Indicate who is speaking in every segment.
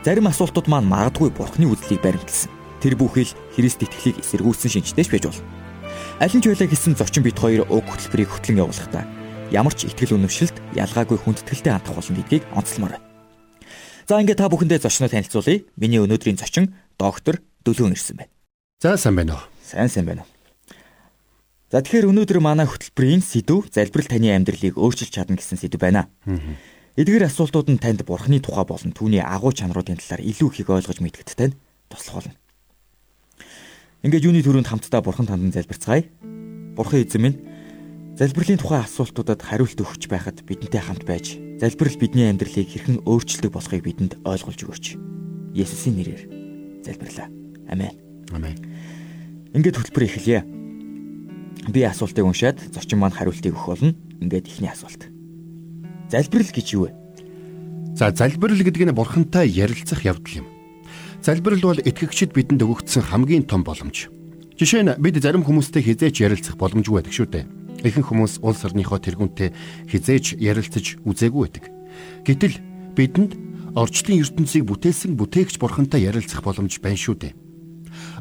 Speaker 1: Зарим асуултууд маань магадгүй бурхны үзлийг баримталсан. Тэр бүхэл Христ итгэлийг эсэргүүцсэн шинжтэйч байж болно. Аль нь ч байлаа гэсэн зочин бит хоёр уг хөтөлбөрийг хөтлөн явуулахдаа ямар ч итгэл үнэмшилт ялгаагүй хүндэтгэлтэй хандах болно гэдгийг онцлмоор байна. За ингээд та бүхэндээ зочноо танилцуулъя. Миний өнөөдрийн зочин доктор Дөлөөн ирсэн байна.
Speaker 2: За сайн байна уу?
Speaker 1: Сайн сайн байна уу? За тэгэхээр өнөөдөр манай хөтөлбөрийн сэдв залбирал таны амьдралыг өөрчилж чадна гэсэн сэдв байна. Эдгээр асуултууд нь танд бурхны тухай болон түүний агуу чанаруудын талаар илүү их ойлгож мэдгэд тань туслах болно. Ингээд юуны төрөнд хамтдаа бурхан танд залбирцгаая. Бурхан эзэн минь залбирлын тухай асуултуудад хариулт өгч байхад бидэнтэй хамт байж залбирал бидний амьдралыг хэрхэн өөрчилдөг болохыг бидэнд ойлгуулж өгөөч. Есүсийн нэрээр залбирлаа. Амен.
Speaker 2: Амен.
Speaker 1: Ингээд хөтөлбөр эхэлье. Би асуултыг уншаад зочин маань хариултыг өгөх болно. Ингээд ихний асуулт. Залбирал гэж юу вэ?
Speaker 2: За залбирал гэдэг нь бурхантай ярилцах явдал юм. Залбирал бол итгэгчид бидэнд өгөгдсөн хамгийн том боломж. Жишээ нь бид зарим хүмүүстэй хизээч ярилцах боломжгүй байдаг шүү дээ. Ихэнх хүмүүс улс орныхоо тэргүүнтэй хизээч ярилцаж үзээгүй байдаг. Гэтэл бидэнд орчлын ертөнцийг бүтээсэн бүтээгч бурхантай ярилцах боломж байна шүү дээ.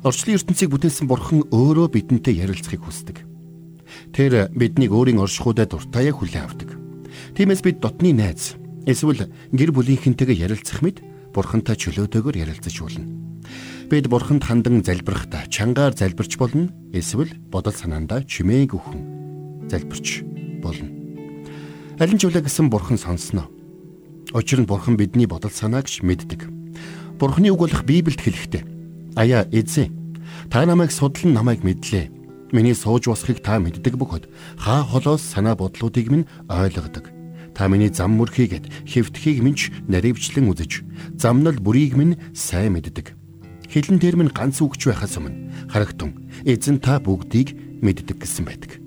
Speaker 2: Орчлын ертөнцийг бүтээсэн бурхан өөрөө бидэнтэй ярилцахыг хүсдэг. Тэр биднийг өөрийн оршихуйдаа дуртаяа хүлээн авдаг. Тиймээс бид дотны найз эсвэл гэр бүлийнхэнтэйгээ ярилцах мэд бурхантай чөлөөтэйгээр ярилцаж болно. Бид бурханд хандан залбирахдаа чангаар залбирч болно эсвэл бодол санаандаа чимээг өхөн залбирч болно. Алин ч үлээ гэсэн бурхан сонсноо. Учир нь бурхан бидний бодол санаагч мэддэг. Бурханы үг болох Библиэд хэлэхдээ аяа эзэн та намайг судлан намайг мэдлээ. Миний сууж босхийг та мэддэг бөгөөд хаа холоос санаа бодлуудыг минь ойлгодог. Та миний зам мөрхийгэд хэвтхийг минь наривчлан үзэж, замнал бүрийг минь сайн мэддэг. Хилэн дээр минь ганц үгч байхаас өмнө харагтун эзэн та бүгдийг мэддэг гэсэн байдаг.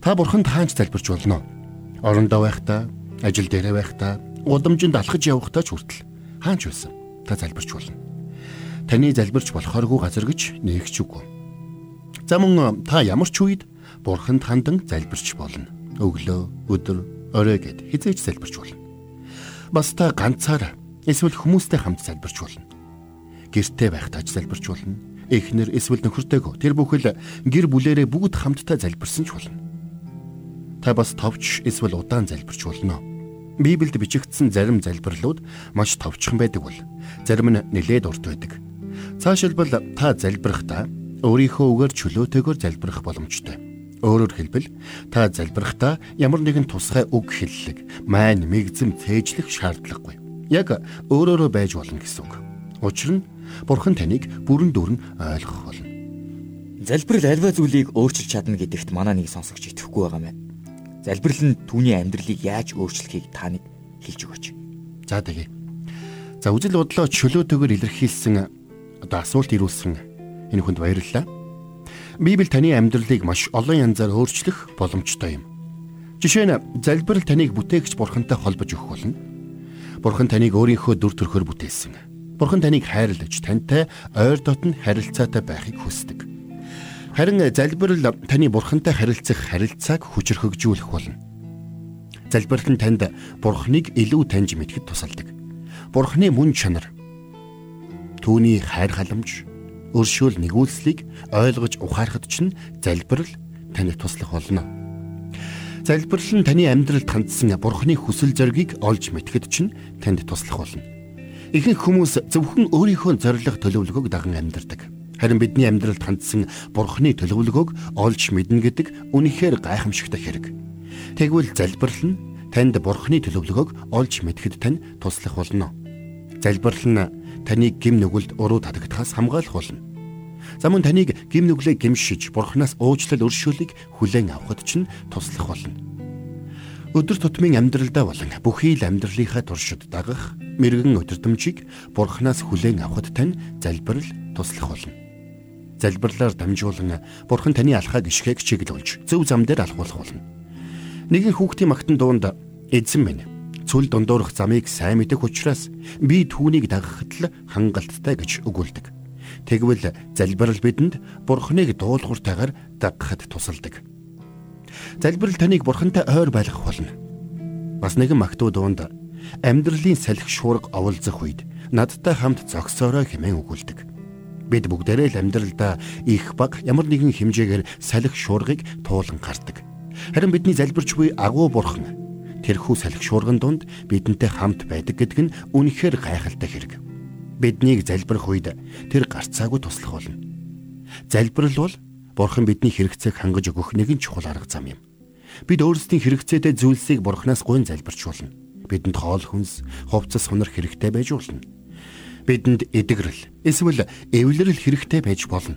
Speaker 2: Та бурханд хаанч залбирч болно. Орондоо байхдаа, ажил дээрээ байхдаа, удамжинд алхаж явахдаа ч хүртэл хаанч байсан. Та залбирч болно. Таны залбирч болохооргүй газар гэж нээгч үгүй За мөн та ямар ч үед бурханд хандан залбирч болно. Өглөө, өдөр, орой гэд хизээж залбирч болно. Бас та ганцаараа эсвэл хүмүүстэй хамт залбирч болно. Гэртээ байхдаа ч залбирч болно. Эхнэр эсвэл нөхөртэйгөө тэр бүхэл гэр бүлэрээ бүгд хамтдаа залбирсан ч болно. Та бас товч эсвэл удаан залбирч болно. Библиэд бичигдсэн зарим залбирлууд маш товчхон байдаг бол зарим нь нэлээд урт байдаг. Цаашилбал та залбирахдаа өөрийнхөө үгээр чөлөөтэйгээр залбирах боломжтой. Өөрөөр хэлбэл та залбирахдаа ямар нэгэн тусгай үг хэллэг, майн мэгзэм цээжлэх шаардлагагүй. Яг өөрөөрөө байж болно гэсэн үг. Учир нь Бурхан таныг бүрэн дүүрэн ойлгох болно.
Speaker 1: Залбирал альва зүйлийг өөрчилж чадна гэдэгт манай нэг сонсогч итгэхгүй байгаа мэн. Залбирал нь түүний амьдралыг яаж өөрчлөхийг та нэг хэлж өгөөч.
Speaker 2: За тэгье. За үжил бодлоо чөлөөтэйгээр илэрхийлсэн одоо асуулт ирүүлсэн Энэ хүнд баярлалаа. Библи таны амьдралыг маш олон янзаар өөрчлөх боломжтой юм. Жишээ нь залбирал таныг бүтээгч бурхантай холбож өгөх болно. Бурхан таныг өөрийнхөө дүр төрхөөр бүтээсэн. Бурхан таныг хайрлаж, тантай ойр дотн харилцаатай байхыг хүсдэг. Харин залбирал таны бурхантай харилцах харилцааг хүчрхэгжүүлэх болно. Залбирал нь танд бурхныг илүү таньж мэдхэд тусалдаг. Бурхны мөн чанар, түүний хайр халамж, өршөөл нэгүүлслийг ойлгож ухаарахд чинь залбирал таныг туслах болно. Залбирал нь таны амьдралд хандсан бурхны хүсэл зоригийг олж мэтгэд чинь танд туслах болно. Ихэнх хүмүүс зөвхөн өөрийнхөө зориг төлөвлөгөөг даган амьдардаг. Харин бидний амьдралд хандсан бурхны төлөвлөгөөг олж мэднэ гэдэг үнэхээр гайхамшигтай хэрэг. Тэгвэл залбирал нь танд бурхны төлөвлөгөөг олж мэтгэд тань туслах болно. Залбирал нь таныг гим нүгэлд уруу татагдахаас хамгаалах болно. За мөн таныг гим нүглээ гимшиж бурхнаас уучлал өршөөлийг хүлээн авахд чинь туслах болно. Өдөр тутмын амьдралдаа болон бүхий л амьдралынхаа туршид дагах мэрэгэн өдөртөмжийг Бурханаас хүлээн авахд тань залбирал туслах болно. Залбирлаар дамжуулан Бурхан таны алхааг ишгээг чиглүүлж зөв зам дээр алхуулах болно. Нэгэн хүүхдийн магтан дуунд эзэн минь цүл дундуурах замыг сайн мэдэх учраас би түүнийг дагахад л хангалттай гэж өгүүлдэг. Тэгвэл залбирал бидэнд Бурханыг дуулууртайгаар дагахад тусалдаг. Залбирал таныг бурхантай ойр байлгах болно. Бас нэгэн магтуу дуунд амьдралын салхи шуурга оволзох үед надтай хамт зогсоорой хэмээн өгүүлдэг. Бид бүгдээрээ л амьдралдаа их баг ямар нэгэн хэмжээгээр салхи шуургыг туулан гардаг. Харин бидний залбирч буй агуу бурхан тэрхүү салхи шуурган донд бидэнтэй хамт байдаг гэдг нь үнэхээр гайхалтай хэрэг. Биднийг залбирх үед тэр гарцаагүй туслах болно. Залбирал бол Бурхан бидний хэрэгцээг хангаж өгөх нэгэн чухал арга зам юм. Бид өөрсдийн хэрэгцээтэй зүйлсийг Бурханаас гуйн залбирчулна. Бидэнд хоол хүнс, хувцас хунар хэрэгтэй байж болно. Бидэнд эдгэрэл, эсвэл эвлэрэл хэрэгтэй байж болно.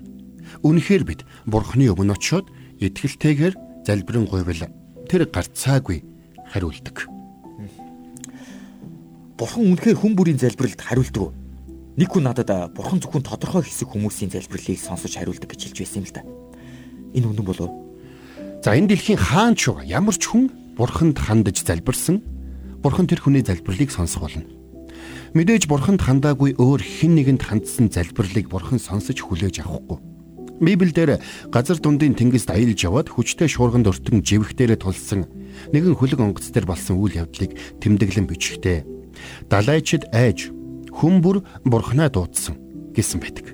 Speaker 2: Үнэхээр бид Бурханы өмнө очиод итгэлтэйгээр залбирэн гуйвал тэр гарцаагүй хариулдаг.
Speaker 1: Бурхан үнэхээр хүн бүрийн залбиралд хариулдаг уу? Нэг хүн надад бурхан зөвхөн тодорхой хэсэг хүмүүсийн залбирлыг сонсож хариулдаг гэж хэлж байсан юм л да. Энэ үнэн болов.
Speaker 2: За энэ дэлхийн хаан ч ямар ч хүн бурханд хандаж залбирсан бурхан тэр хүний залбирлыг сонсох болно. Мэдээж бурханд хандаагүй өөр хэн нэгэнд хандсан залбирлыг бурхан сонсож хүлээж авахгүй. Библиэлд газар дундын тэнгист аялж яваад хүчтэй шуурганд өртөн живэх дээрээ тулсан нэгэн хөлөг онгоц төр болсон үйл явдлыг тэмдэглэн бичгтээ. Далайчид айж хүмүүр бурхнаа дуудсан гэсэн байдаг.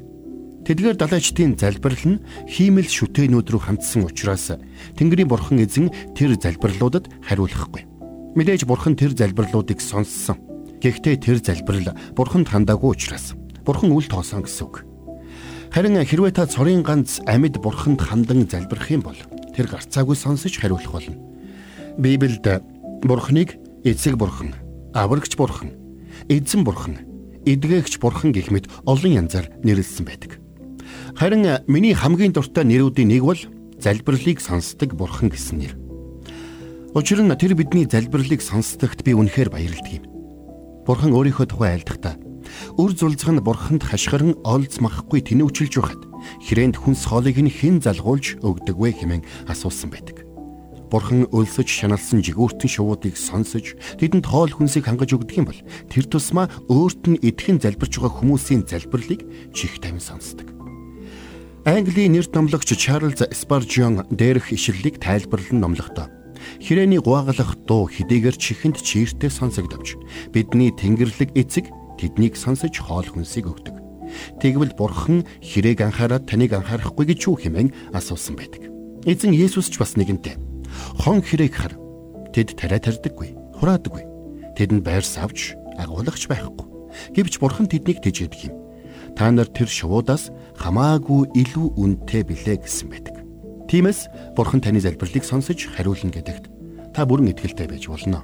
Speaker 2: Тэдгээр далайчдын залбирал нь хиймэл шүтээнүүд рүү хандсан учраас Тэнгэрийн бурхан эзэн тэр залбирлуудад хариулахгүй. Мэдээж бурхан тэр залбирлуудыг сонссон. Гэхдээ тэр залбирал бурханд хандаагүй учраас бурхан үл тоосон гэсэн үг. Харин хэрвээ та цорын ганц амьд бурханд хандан залбирх юм бол тэр гарцаагүй сонсож хариулах болно. Библиэд бурханыг эцэг бурхан, аврагч бурхан, эзэн бурхан, эдгээгч бурхан гэх мэт олон янзаар нэрлсэн байдаг. Харин миний хамгийн дуртай нэрүүдийн нэг бол залбирлыг сонсдог бурхан гэсэн нэр. Учир нь тэр бидний залбирлыг сонсдогт би үнэхээр баярлдаг юм. Бурхан өөрийнхөө тухай айлдахдаа үр зулцх нь бурханд хашгиран олзмахгүй тэнүүчилж байхад хүрээнд хүнс хоолыг нь хэн залгуулж өгдөг вэ хэмээн асуусан байдаг. Бурхан өлсөж шаналсан жигүүртэн шувуудыг сонсож тэдэнд хоол хүнсийг хангаж өгдөг юм бол тэр тусмаа өөрт нь идэхэн залбирч байгаа хүмүүсийн залбирлыг чих тавин сонсдог. Английн нэр номлогч Чарлз Спаржион дээрх ишлэлийг тайлбарлан номлохдоо Хирээний гуайгалах дуу хэдийгээр чихэнд чииртэй сонсогдовч бидний тэнгэрлэг эцэг тэднийг сонсож хоол хүнсийг өгдөг. Тэгвэл бурхан хэрээг анхаарад таныг анхаарахгүй гэж юу хэмээн асуусан байдаг. Эзэн Есүс ч бас нэгэнтэй. Хон хэрээг хар. Тэд тариа тардаггүй, хураадаггүй. Тэдэнд байрс авч агуулгач байхгүй. Гэвч бурхан тэднийг тэжээдэг юм та нар тэр шувуудаас хамаагүй илүү үнэтэй билээ гэсэн байдаг. Тиймээс бурхан таны залбирлыг сонсож хариулна гэдэгт та бүрэн итгэлтэй байж болно.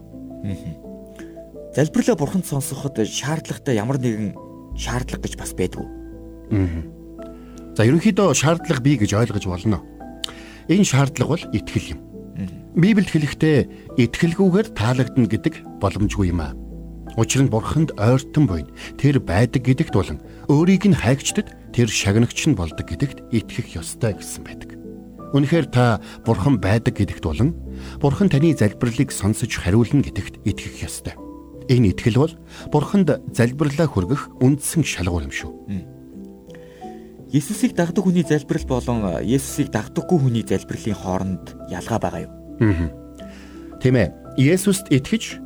Speaker 1: Залбирлаа бурханд сонсоход шаардлагатай ямар нэгэн шаардлага гэж бас байдгүй.
Speaker 2: За ерөнхийдөө шаардлага бий гэж ойлгож болно. Энэ шаардлага бол итгэл юм. Библиэд хэлэхдээ итгэлгүйгээр таалагдана гэдэг боломжгүй юм аа. Учир нь бурханд ойртон буйн тэр байдаг гэдэгт болон өөрийг нь хайгчдад тэр шагнагч нь болдог гэдэгт итгэх ёстой гэсэн байдаг. Үнэхээр та бурхан байдаг гэдэгт болон бурхан таны залбирлыг сонсож хариулна гэдэгт итгэх ёстой. Энэ итгэл бол бурханд залбирлаа хүргэх үндсэн шалгуур юм шүү.
Speaker 1: Есүсийг дагдаг хүний залбирал болон Есүсийг дагдаггүй хүний залбирлын хооронд ялгаа байгаа юу?
Speaker 2: Аа. Тийм ээ. Есүст итгэж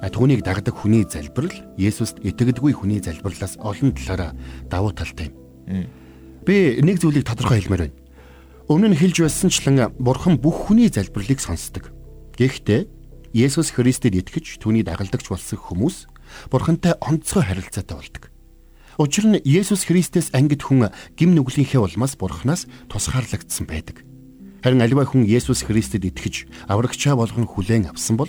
Speaker 2: Түүнийг дагдаг хүний залбирал Есүст итгэдэггүй хүний залбирлаас олон талаараа давуу талтай юм. Би нэг зүйлийг тодорхой хэлмээр байна. Өмнө нь хэлж байсанчлан Бурхан бүх хүний залбирлыг сонсдог. Гэхдээ Есүс Христэд итгэж түүний дагалдагч болсон хүмүүс Бурхантай онцгой харилцаатай болдог. Учир нь Есүс Христэс ангид хүн гим нүглийнхээ улмаас Бурханаас тусгаарлагдсан байдаг. Харин аливаа хүн Есүс Христэд итгэж аврагчаа болгон хүлээн авсан бол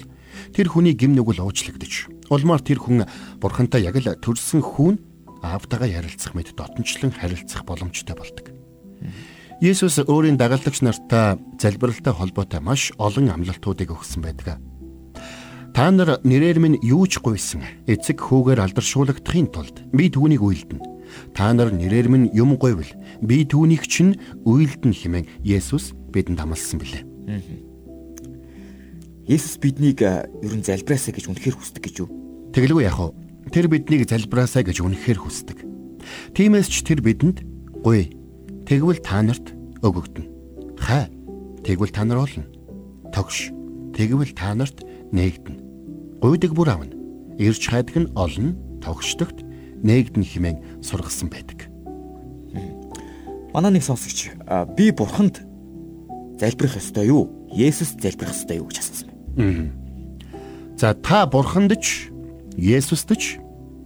Speaker 2: тэр хүний гим нүгэл уучлагдаж улмаар тэр хүн бурхантай яг л төрсэн хүүн аавтайгаа ярилцах мэд дотнчлон харилцах боломжтой болдог. Есүс өөрийн дагалдагч нартаа залбиралтай холбоотой маш олон амлалтуудыг өгсөн байдаг. Та нар нэрээр минь юу ч гуйсан эцэг хүүгээр алдаршуулгадахын тулд би түүнийг үйлдэнэ. Та нар нэрээр минь юм гуйвал би түүнийг чинь үйлдэн хэмээн Есүс бидэнд амласан билээ.
Speaker 1: Есүс биднийг ерөн залбираасаа гэж үнэхээр хүсдэг гэж юу?
Speaker 2: Тэгэлгүй яах вэ? Тэр биднийг залбираасаа гэж үнэхээр хүсдэг. Тиймээс ч тэр бидэнд гуй. Тэгвэл та нарт өгөгдөнө. Хай. Тэгвэл та нар олно. Тогш. Тэгвэл та нарт нээгдэнэ. Гуйдаг бүр авна. Ирж хайдаг нь олно, тогшдогт нээгдэн хэмээн сургасан байдаг.
Speaker 1: Манай нэг сонсогч би бурханд залбирах ёстой юу? Есүс залбирах ёстой юу гэж асуусан
Speaker 2: байна. За та бурханд ч Есүст ч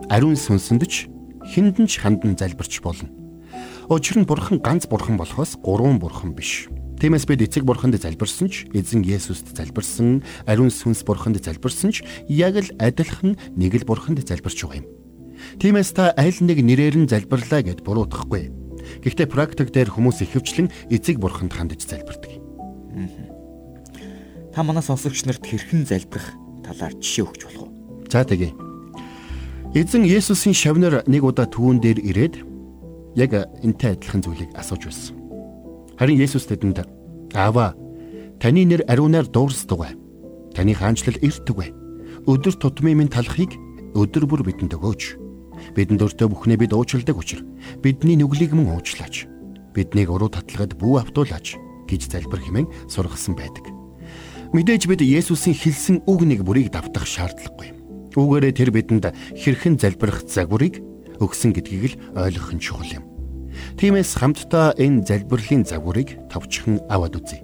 Speaker 2: ариун сүнсэнд ч хиндэн ч хандан залбирч болно. Учир нь бурхан ганц бурхан болохоос гурван бурхан биш. Тиймээс бид эцэг бурханд залбирсан ч эзэн Есүст залбирсан, ариун сүнс бурханд залбирсан ч яг л адилхан нэг л бурханд залбирч байгаа юм. Тиймээс та аль нэг нэрээр нь залбирлаа гэд буруутгахгүй. Гэхдээ практик дээр хүмүүс ихэвчлэн эцэг бурханд хандаж залбирдаг.
Speaker 1: Та манай сонсогч нарт хэрхэн залбирах талаар жишээ өгч болох уу?
Speaker 2: За тэгье. Эзэн Есүсийн шавнар нэг удаа түүн дээр ирээд яг энтэй адилхан зүйлийг асууж байсан. Харин Есүс тэдэнд "Аава, таны нэр ариунаар дуурсдаг. Таны хаанчлал эртдэг. Өдөр тутмын минь талахыг өдөр бүр бидэнд өгөөч. Бидэнд өртөө бүхнээ бид уучладаг учраас бидний нүглийг мөн уучлаач. Биднийг уруу татлагад бүү автуулаач" гэж залбир хэмээн сургасан байдаг. Мэдээж бид Есүсийн хэлсэн үг нэг бүрийг давтах шаардлагагүй. Үүгээрээ тэр бидэнд хэрхэн залбирах загварыг өгсөн гэдгийг л ойлгох нь чухал юм. Тиймээс хамтдаа энэ залбирлын загварыг товчхон аваад үзье.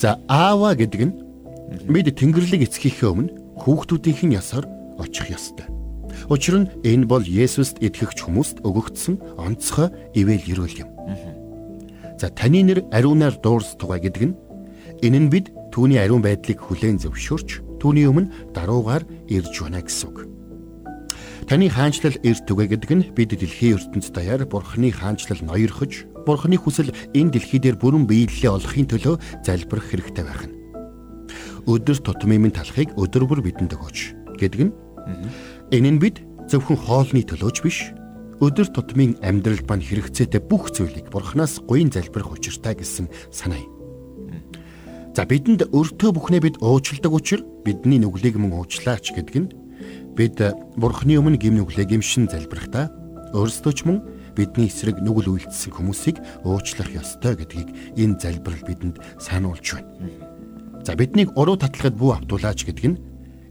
Speaker 2: За аава гэдэг нь бид Тэнгэрлэг эцгийнхээ өмнө хүүхдүүдийнх нь ясаар очих ёстой. Учир нь энэ бол Есүст итгэгч хүмүүст өгөгдсөн онцгой ивэл ерөөл юм. За таны нэр ариунаар дуурстугай гэдэг нь энэ нь бид түүний ариун байдлыг хүлээн зөвшөөрч түүний өмнө даруугаар ирж байна гэсэн үг. Таны хаанчлал эрт түгэ гэдэг нь бид дэлхийн ертөнцид даяар Бурхны хаанчлал ноёрхож, Бурхны хүсэл энэ дэлхий дээр бүрэн биелэлээ олохын төлөө залбирах хэрэгтэй байх нь. Өдөр тутмын минь талахыг өдөр бүр бидэнд өгөөч гэдэг нь. Энэ нь бид зөвхөн хоолны төлөөч биш, өдөр тутмын амьдралд мань хэрэгцээтэй бүх зүйлийг Бурханаас гуйн залбирах учиртай гэсэн санаа юм. За бидэнд өртөө бүхнээ бид уучладаг учраас бидний нүглийг мөн уучлаач гэдэг нь Бид Бурхны өмнө гим нүглээ гимшин залбирахдаа өөрсдөө ч мөн бидний эсрэг нүгэл үйлдэлсэн хүмүүсийг уучлах ёстой гэдгийг энэ залбирал бидэнд сануулж байна. За биднийг уруу татлахад бүү автуулаач гэдэг нь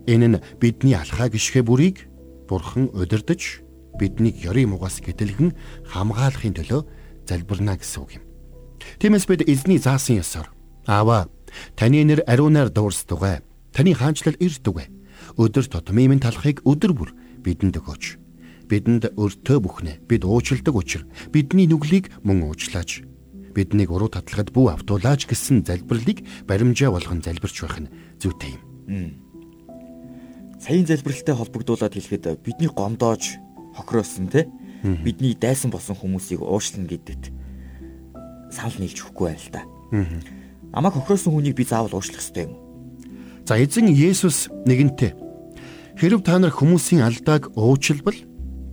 Speaker 2: энэ нь бидний алхаа гიშгэ бүрийг Бурхан удирдах биднийг ёрийн мугаас гэтэлгэн хамгаалахын төлөө залбирна гэсэн үг юм. Тиймээс бид эзний заасан ёсоор Аава таны нэр ариунаар дуурсдугай. Таны хаанчлал ирдүгай өдөр тутмын минь талахыг өдөр бүр бидэнд өгөөч. Бидэнд өртөө бүхнэ бид уучилдаг учраас бидний нүглийг мөн уучлаач. Биднийг уруу татлахад бүү автуулаач гэсэн залбирлыг баримжаа болгон залбирч байх нь зүйтэй юм.
Speaker 1: Саяын залбиралтай холбогдуулаад хэлэхэд бидний гомдоож хохироосон те бидний дайсан болсон хүмүүсийг уушлна гэдэгт санал нийлж өгөхгүй байл та. Намайг хохироосон хүнийг би заавал уушлах ёстой юм.
Speaker 2: За эзэн Есүс нэгэнтээ Хэрв та нар хүмүүсийн алдааг уучлбал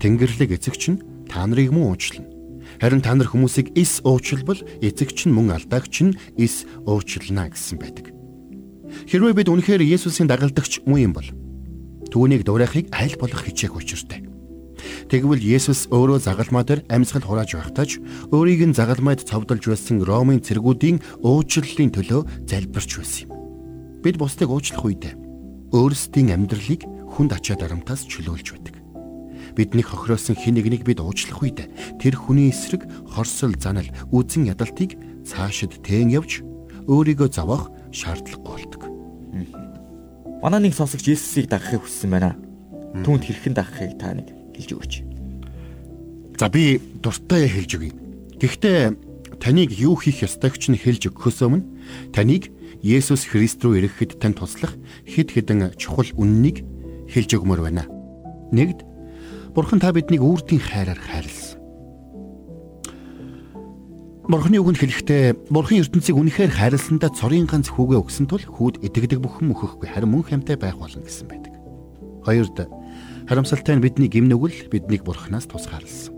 Speaker 2: Тэнгэрлэг эцэгч нь та нарыг мөн уучлна. Харин та нар хүмүүсийг эс уучлбал эцэгч нь мөн алдаагч нь эс уучлана гэсэн байдаг. Хэрвээ бид үнэхээр Есүсийн дагалдагч мөн юм бол түүнийг дуурайхыг аль болох хичээх учиртай. Тэгвэл Есүс өөрөө загалмаа дээр амьсгал хурааж байхдаач өөрийг нь загалмайд цовдолж байсан Ромын цэргүүдийн уучлалын төлөө залбирч байсан юм. Бид бусдыг уучлах үедээ өөрсдийн амьдралыг хүнд ачаа дарамтаас чөлөөлж байдаг. Бидний хохироосон хэн нэгнийг бид уучлах үед тэр хүний эсрэг хорсол занал үзэн ядалтыг цаашид тээн явж өөрийгөө зовоох шаардлагагүй болдог.
Speaker 1: Манай нэг сонсогч Есүсийг дагахыг хүссэн байна. Түүнд хэрхэн дагахыг та нэг хэлж өгөөч.
Speaker 2: За би дуртай хэлж өгье. Гэхдээ таныг юу хийх ёстойг ч нь хэлж өгөхөөс өмнө таныг Есүс Христ рүү ирэхэд тань туслах хэд хэдэн чухал үннийг хэлж өгмөр байна. Нэгд Бурхан та биднийг үрдийн хайраар хайрлсан. Бурхны үгэнд хэлэхдээ Бурхан ертөнцийг үнэхээр хайрласандаа цорын ганц хүүгээ өгсөн тул хүүд итгэдэг бүхэн мөхөхгүй харин мөн хамтай байх болно гэсэн байдаг. Хоёрд харамсалтай нь бидний гим нүгэл биднийг Бурханаас тусгаарлсан.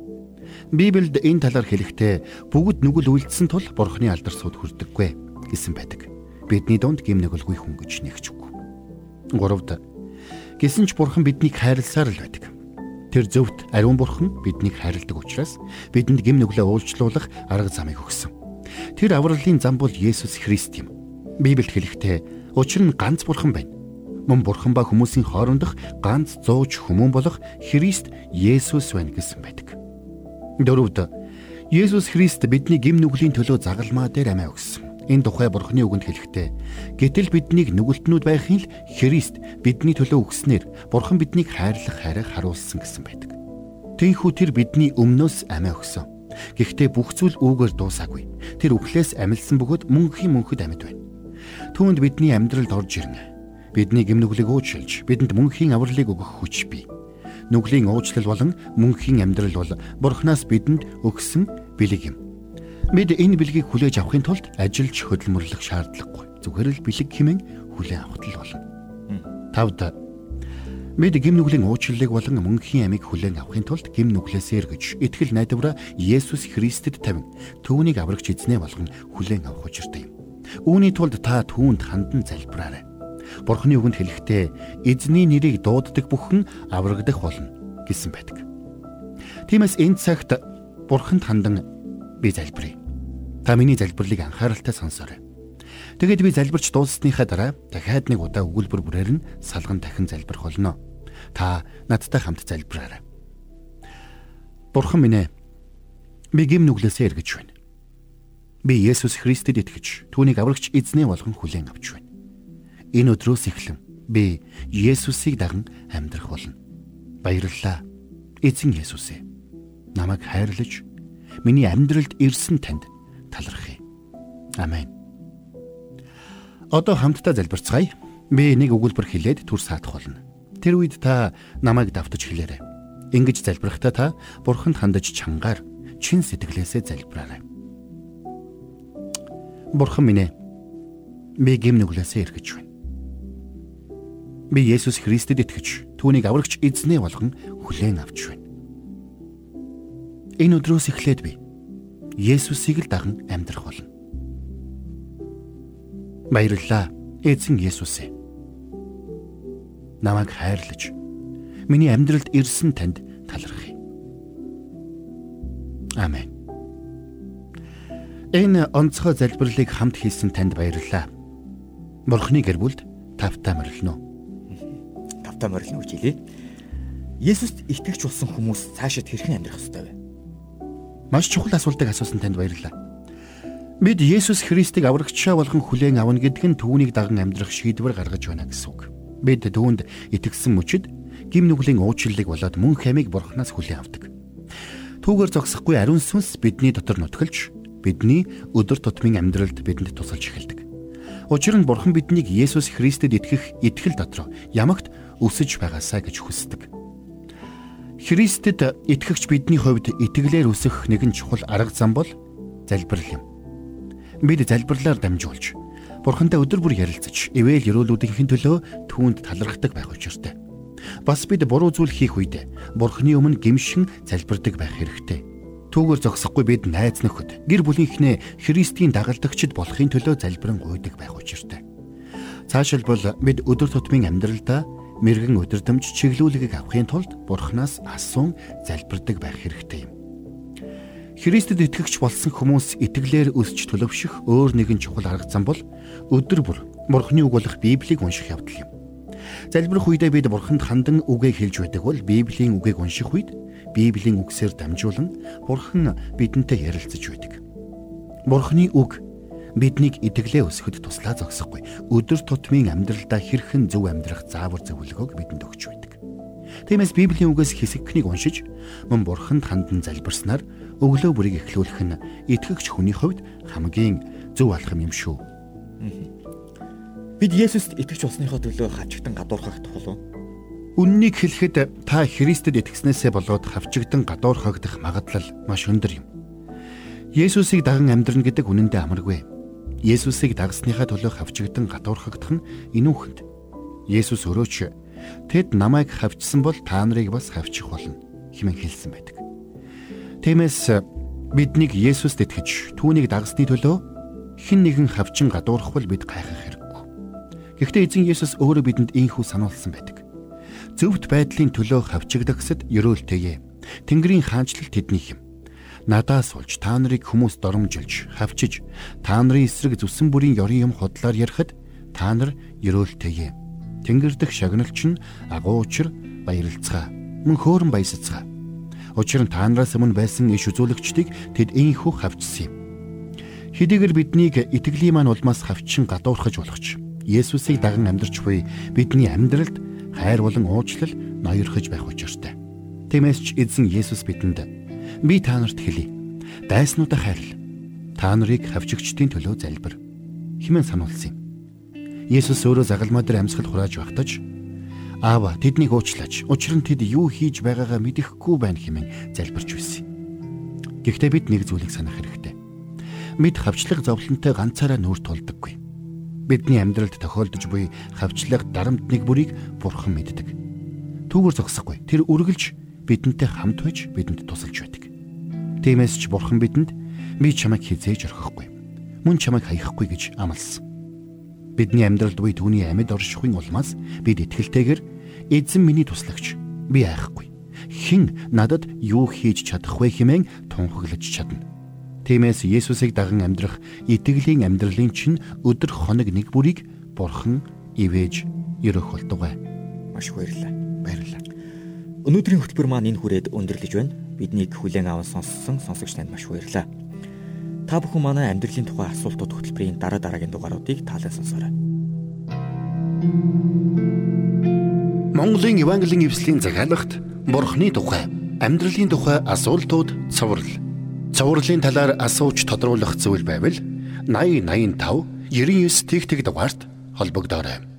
Speaker 2: Библиэд энэ талаар хэлэхдээ бүгд нүгэл үйлдсэн тул Бурханы алдар сууд хүрдэггүй гэсэн байдаг. Бидний дунд гим нүгэлгүй хүн гэж нэгчгүй. Гуравд гисэн ч Бурхан биднийг хайрласаар л байдаг. Тэр зөвхт ариун бурхан биднийг хайрладаг учраас бидэнд гим нүглээ уулчлуулах арга замыг өгсөн. Тэр авралын зам бол Есүс Христ юм. Библиэд хэлэхдээ учир нь ганц бурхан байна. Мөн бурхан ба хүмүүсийн хоорондох ганц зууч хүмүүн болох Христ Есүс байна гэсэн байдаг. Дөрөвд Есүс Христ бидний гим нүглийн төлөө загалмаа дээр амиа өгсөн. Энэ тухай Бурхны үгэнд хэлэхдээ гэтэл биднийг нүгэлтнүүд байхын л Христ бидний төлөө өгснээр Бурхан биднийг хайрлах хайрыг харуулсан гэсэн байдаг. Тэнхүү тэр бидний өмнөөс амиа өгсөн. Гэхдээ бүх зүйл үүгээр дуусаагүй. Тэр үхлээс амилсан бөгөөд мөнхийн мөнхөд амьд байна. Түүнд бидний амьдралд орж ирнэ. Бидний гимнүглийг уучлж, бидэнд мөнхийн авралыг өгөх хүч бий. Нүглийн уучлал болон мөнхийн амьдрал бол Бурханаас бидэнд өгсөн бэлэг юм. Бид энэ бэлгийг хүлээж авахын тулд ажиллаж хөдөлмөрлөх шаардлагагүй. Зүгээр л бэлэг хэмээн хүлээн авах л болно. Тавд Бид гим нүглийн уучлалыг болон мөнхийн амийг хүлээн авахын тулд гим нүглээсээр гэж итгэл найдвараа Есүс Христэд тавин түүнийг аврагч эзнээ болгон хүлээн авах учиртай юм. Үүний тулд та түүнд хандан залбираарай. Бурхны үгэнд хэлэхдээ эзний нэрийг дууддаг бүхэн аврагдах болно гэсэн байдаг. Тиймээс энэ цагт Бурханд хандан би залбирая. Та миний залбирлыг анхааралтай сонсоорой. Тэгэд би залбирч дууссныхаа дараа дахиад нэг удаа өгүүлбэр бүрээр нь салган дахин залбирх болно. Та надтай хамт залбираарай. Бурхан минь ээ. Би гим нүглээсээ эргэж байна. Би Есүс Христэд итгэж түүнийг аврагч эзнээ болгон хүлээн авч байна. Энэ өдрөөс эхлэн би Есүсийг даган амьдрах болно. Баярлалаа. Эзэн Есүс ээ. Намайг хайрлаж миний амьдралд ирсэн танд талархъя. Амен. Одоо хамтдаа залбирцгаая. Би нэг өгүүлбэр хэлээд түр саадах болно. Тэр үед та намайг давтаж хэлээрэй. Ингэж залбирахдаа та бурханд хандаж чангаар чин сэтгэлээсээ залбираарай. Бурхан минь ээ. Би гим нүглээсээ эргэж байна. Би Есүс Христэд итгэж түүнийг аврагч эзнээ болгон хүлээн авч байна. Энэ өдрөөс эхлээд би Есүсийг л даган амьдрах болно. Баярлалаа. Эзэн Есүс ээ. Намайг хайрлаж миний амьдралд ирсэн танд талархъя. Амен. Энэ онцгой залбирлыг хамт хийсэн танд баярлалаа. Бурхны гэр бүлд тавтаа морилно.
Speaker 1: Тавтаа морилно гэж хэлээ. Есүст итгэж болсон хүмүүс цаашид хэрхэн амьдрах ёстой вэ?
Speaker 2: Маш чухал асуултыг асуусан танд баярлалаа. Бид Есүс Христийг аврагчаа болгон хүлээн авна гэдэг нь түүнийг даган амьдрах шийдвэр гаргаж байна гэсэн үг. Бид түүнд итгэсэн мөчид гим нүглийн уучлалыг болоод мөн хамиг бурхнаас хүлээн авдаг. Түүгээр зогсохгүй ариун сүнс бидний дотор нутгалж бидний өдөр тутмын амьдралд бидэнд тусалж эхэлдэг. Учир нь бурхан биднийг Есүс Христэд итгэх итгэл дотор ямагт өсөж байгаасаа гэж хүсдэг. Христэд итгэгч бидний хувьд итгэлээр өсөх нэгэн чухал арга зам бол залбирал юм. Бид залбирлаар дамжуулж Бурхантай өдөр бүр ярилцаж, ивэл өрөөлүүдийн төлөө түүнд талархдаг байх учиртай. Бас бид буруу зүйл хийх үед Бурханы өмнө гимшин залбирдаг байх хэрэгтэй. Түүгээр зогсохгүй бид найз нөхөд, гэр бүлийнхнээ Христийн дагалдагчд болохын төлөө залбирэн гуйдаг байх учиртай. Цаашилбал бид өдөр тутмын амьдралдаа мэрэгэн өдөрдөмж чиглүүлгийг авахын тулд Бурханаас асуун залбирдаг байх хэрэгтэй юм. Христэд итгэгч болсон хүмүүс итгэлээр өсч төлөвшөх өөр нэгэн чухал арга зам бол өдөр бүр Бурханы үг болох Библийг унших явдал юм. Залбирх үедээ бид Бурханд хандан үгээ хэлж байдаг бол Библийн үгийг унших үед Библийн үгсээр дамжуулан Бурхан бидэнтэй ярилцаж байдаг. Бурханы үг биднийг итгэлээ өсгөхөд туслаа зогсохгүй. Өдөр тутмын амьдралдаа хэрхэн зөв амьдрах заавар зөвлөгөөг бидэнд өгч байдаг. Тиймээс Библийн үгээс хэсэгхнийг уншиж мөн бурханд хандан залбирснаар өглөө бүрийг эхлүүлэх нь итгэгч хүний хувьд хамгийн зөв алхам юм шүү.
Speaker 1: Бид Есүст итгэж болсныхоо төлөө хавчигдан гадуурхах тухал уу?
Speaker 2: Үннийг хэлэхэд та Христэд итгэснээсээ болоод хавчигдан гадуурхагдах магадлал маш өндөр юм. Есүсийг даган амьдрна гэдэг үнэндээ амаргүй. Есүсийг дагсныхаа төлөө хавчигдан гадуурхагдах нь инүүхэнд. Есүс өөрөө ч тэд намайг хавчсан бол та нарыг бас хавчих болно хэмээн хэлсэн байдаг. Тиймээс биднийг Есүст итгэж түүнийг дагсны төлөө хэн нэгэн хавчин гадуурхвал бид гайхах хэрэггүй. Гэхдээ эзэн Есүс өөрөө бидэнд ийхүү сануулсан байдаг. Зөвхт байдлын төлөө хавчигдагсад ерөөлтэйе. Тэнгэрийн хаанчлал тэднийх юм надаас болж та нарыг хүмүүс доромжилж, хавчиж, та нарын эсрэг зүсэн бүрийн ёрын юм хотлоор ярихад та нар ерөөлтэйе. Тэнгэр дэх шагналч нь агуу учир баярлцгаа. Мөн хөөрөн баясацгаа. Учир нь та нараас өмнө байсан иш үзүүлэгчдийг тэд ийхүү хавчсан юм. Хэдийгээр биднийг итгэлийн маань улмаас хавчин гадуурхаж болгоч. Есүсийг даган амьдарч буй бидний амьдралд хайр болон уучлал ноёрхож байх учиртай. Тиймээс ч эзэн Есүс бидэнд Би та нарт хэлье. Дайснуудаа хайрл. Та нарыг хавчигчдын төлөө залбир. Химэн сануулсан юм. Есүс өөрөө загалмаа дээр амьсгал хурааж багтаж Аава тэднийг уучлаач. Учир нь тэд юу хийж байгаагаа мэдэхгүй байна хэмээн залбирч байсан. Гэхдээ бид нэг зүйлийг санах хэрэгтэй. Бид хавчлаг зовлонтой ганцаараа нүүр тулдаггүй. Бидний амьдралд тохиолдож буй хавчлаг дарамт нэг бүрийг бурхан мэддэг. Түүгээр зогсохгүй. Тэр үргэлж бидэнтэй хамт байж бидэнд тусалж байдаг. Тиймээс ч бурхан бидэнд би чамайг хизээж орхихгүй. Мөн чамайг хаяхгүй гэж амласан. Бидний амьдралд буй түүний амьд оршихуйн улмаас бид итгэлтэйгээр эзэн миний туслагч би айхгүй. Хэн надад юу хийж чадах вэ хэмээн тунхаглаж чадна. Тиймээс Есүсийг даган амьдрах итгэлийн амьдралын чинь өдөр хоног нэг бүрийг бурхан ивэж өрөх болтугай.
Speaker 1: Маш баярлалаа.
Speaker 2: Баярлалаа.
Speaker 1: Өнөөдрийн хөтөлбөр маань энэ хүрээд өндөрлөж байна биднийг хүлээн аван сонссон сонсогч танд маш баярлалаа. Та бүхэн манай амьдралын тухай асуултууд хөтөлбөрийн дараа дараагийн дугааруудыг таалан сонсоорой.
Speaker 2: Монголын Евангелийн эвслийн захиалагт Бурхны тухай, амьдралын тухай асуултууд цоврал. Цоврлын талаар асууж тодруулах зүйл байвал 8085 99 тэгтэг дугаард холбогдоорой.